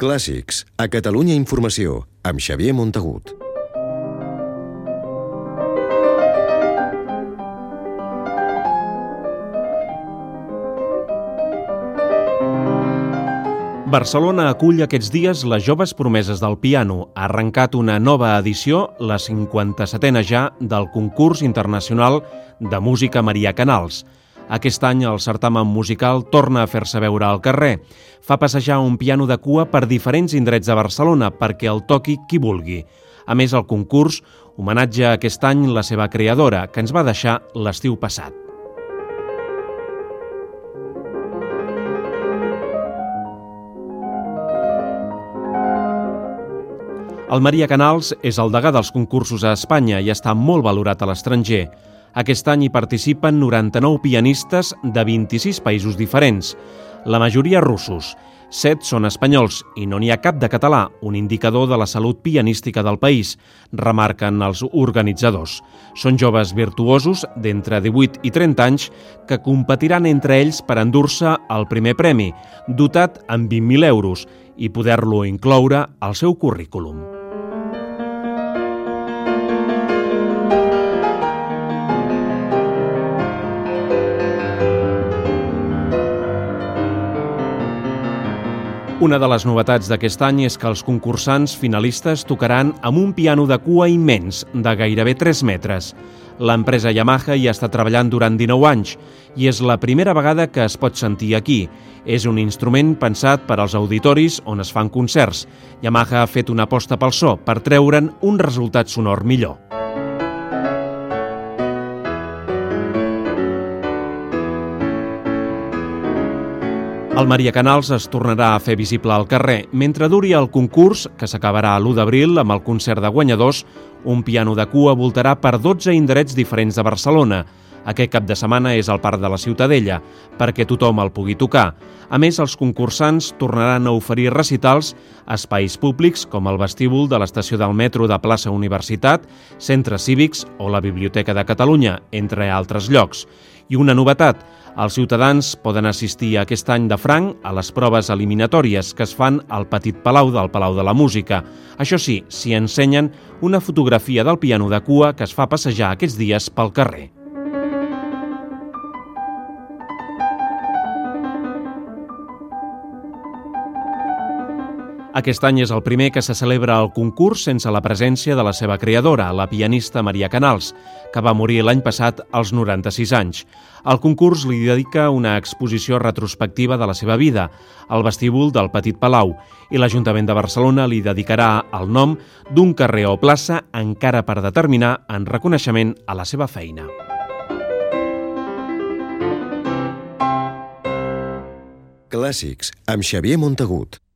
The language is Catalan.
Clàssics, a Catalunya Informació, amb Xavier Montagut. Barcelona acull aquests dies les joves promeses del piano. Ha arrencat una nova edició, la 57a ja, del concurs internacional de música Maria Canals. Aquest any el certamen musical torna a fer-se veure al carrer. Fa passejar un piano de cua per diferents indrets de Barcelona perquè el toqui qui vulgui. A més, el concurs homenatja aquest any la seva creadora, que ens va deixar l'estiu passat. El Maria Canals és el degà dels concursos a Espanya i està molt valorat a l'estranger. Aquest any hi participen 99 pianistes de 26 països diferents, la majoria russos. Set són espanyols i no n'hi ha cap de català, un indicador de la salut pianística del país, remarquen els organitzadors. Són joves virtuosos d'entre 18 i 30 anys que competiran entre ells per endur-se el primer premi, dotat amb 20.000 euros, i poder-lo incloure al seu currículum. Una de les novetats d'aquest any és que els concursants finalistes tocaran amb un piano de cua immens, de gairebé 3 metres. L'empresa Yamaha hi està treballant durant 19 anys i és la primera vegada que es pot sentir aquí. És un instrument pensat per als auditoris on es fan concerts. Yamaha ha fet una aposta pel so per treure'n un resultat sonor millor. El Maria Canals es tornarà a fer visible al carrer. Mentre duri el concurs, que s'acabarà l'1 d'abril amb el concert de guanyadors, un piano de cua voltarà per 12 indrets diferents de Barcelona. Aquest cap de setmana és al Parc de la Ciutadella, perquè tothom el pugui tocar. A més, els concursants tornaran a oferir recitals a espais públics com el vestíbul de l'estació del metro de plaça Universitat, centres cívics o la Biblioteca de Catalunya, entre altres llocs. I una novetat, els ciutadans poden assistir aquest any de franc a les proves eliminatòries que es fan al Petit Palau del Palau de la Música. Això sí, s'hi ensenyen una fotografia del piano de cua que es fa passejar aquests dies pel carrer. Aquest any és el primer que se celebra el concurs sense la presència de la seva creadora, la pianista Maria Canals, que va morir l'any passat als 96 anys. El concurs li dedica una exposició retrospectiva de la seva vida, al vestíbul del Petit Palau, i l'Ajuntament de Barcelona li dedicarà el nom d'un carrer o plaça encara per determinar en reconeixement a la seva feina. Clàssics, amb Xavier Montagut.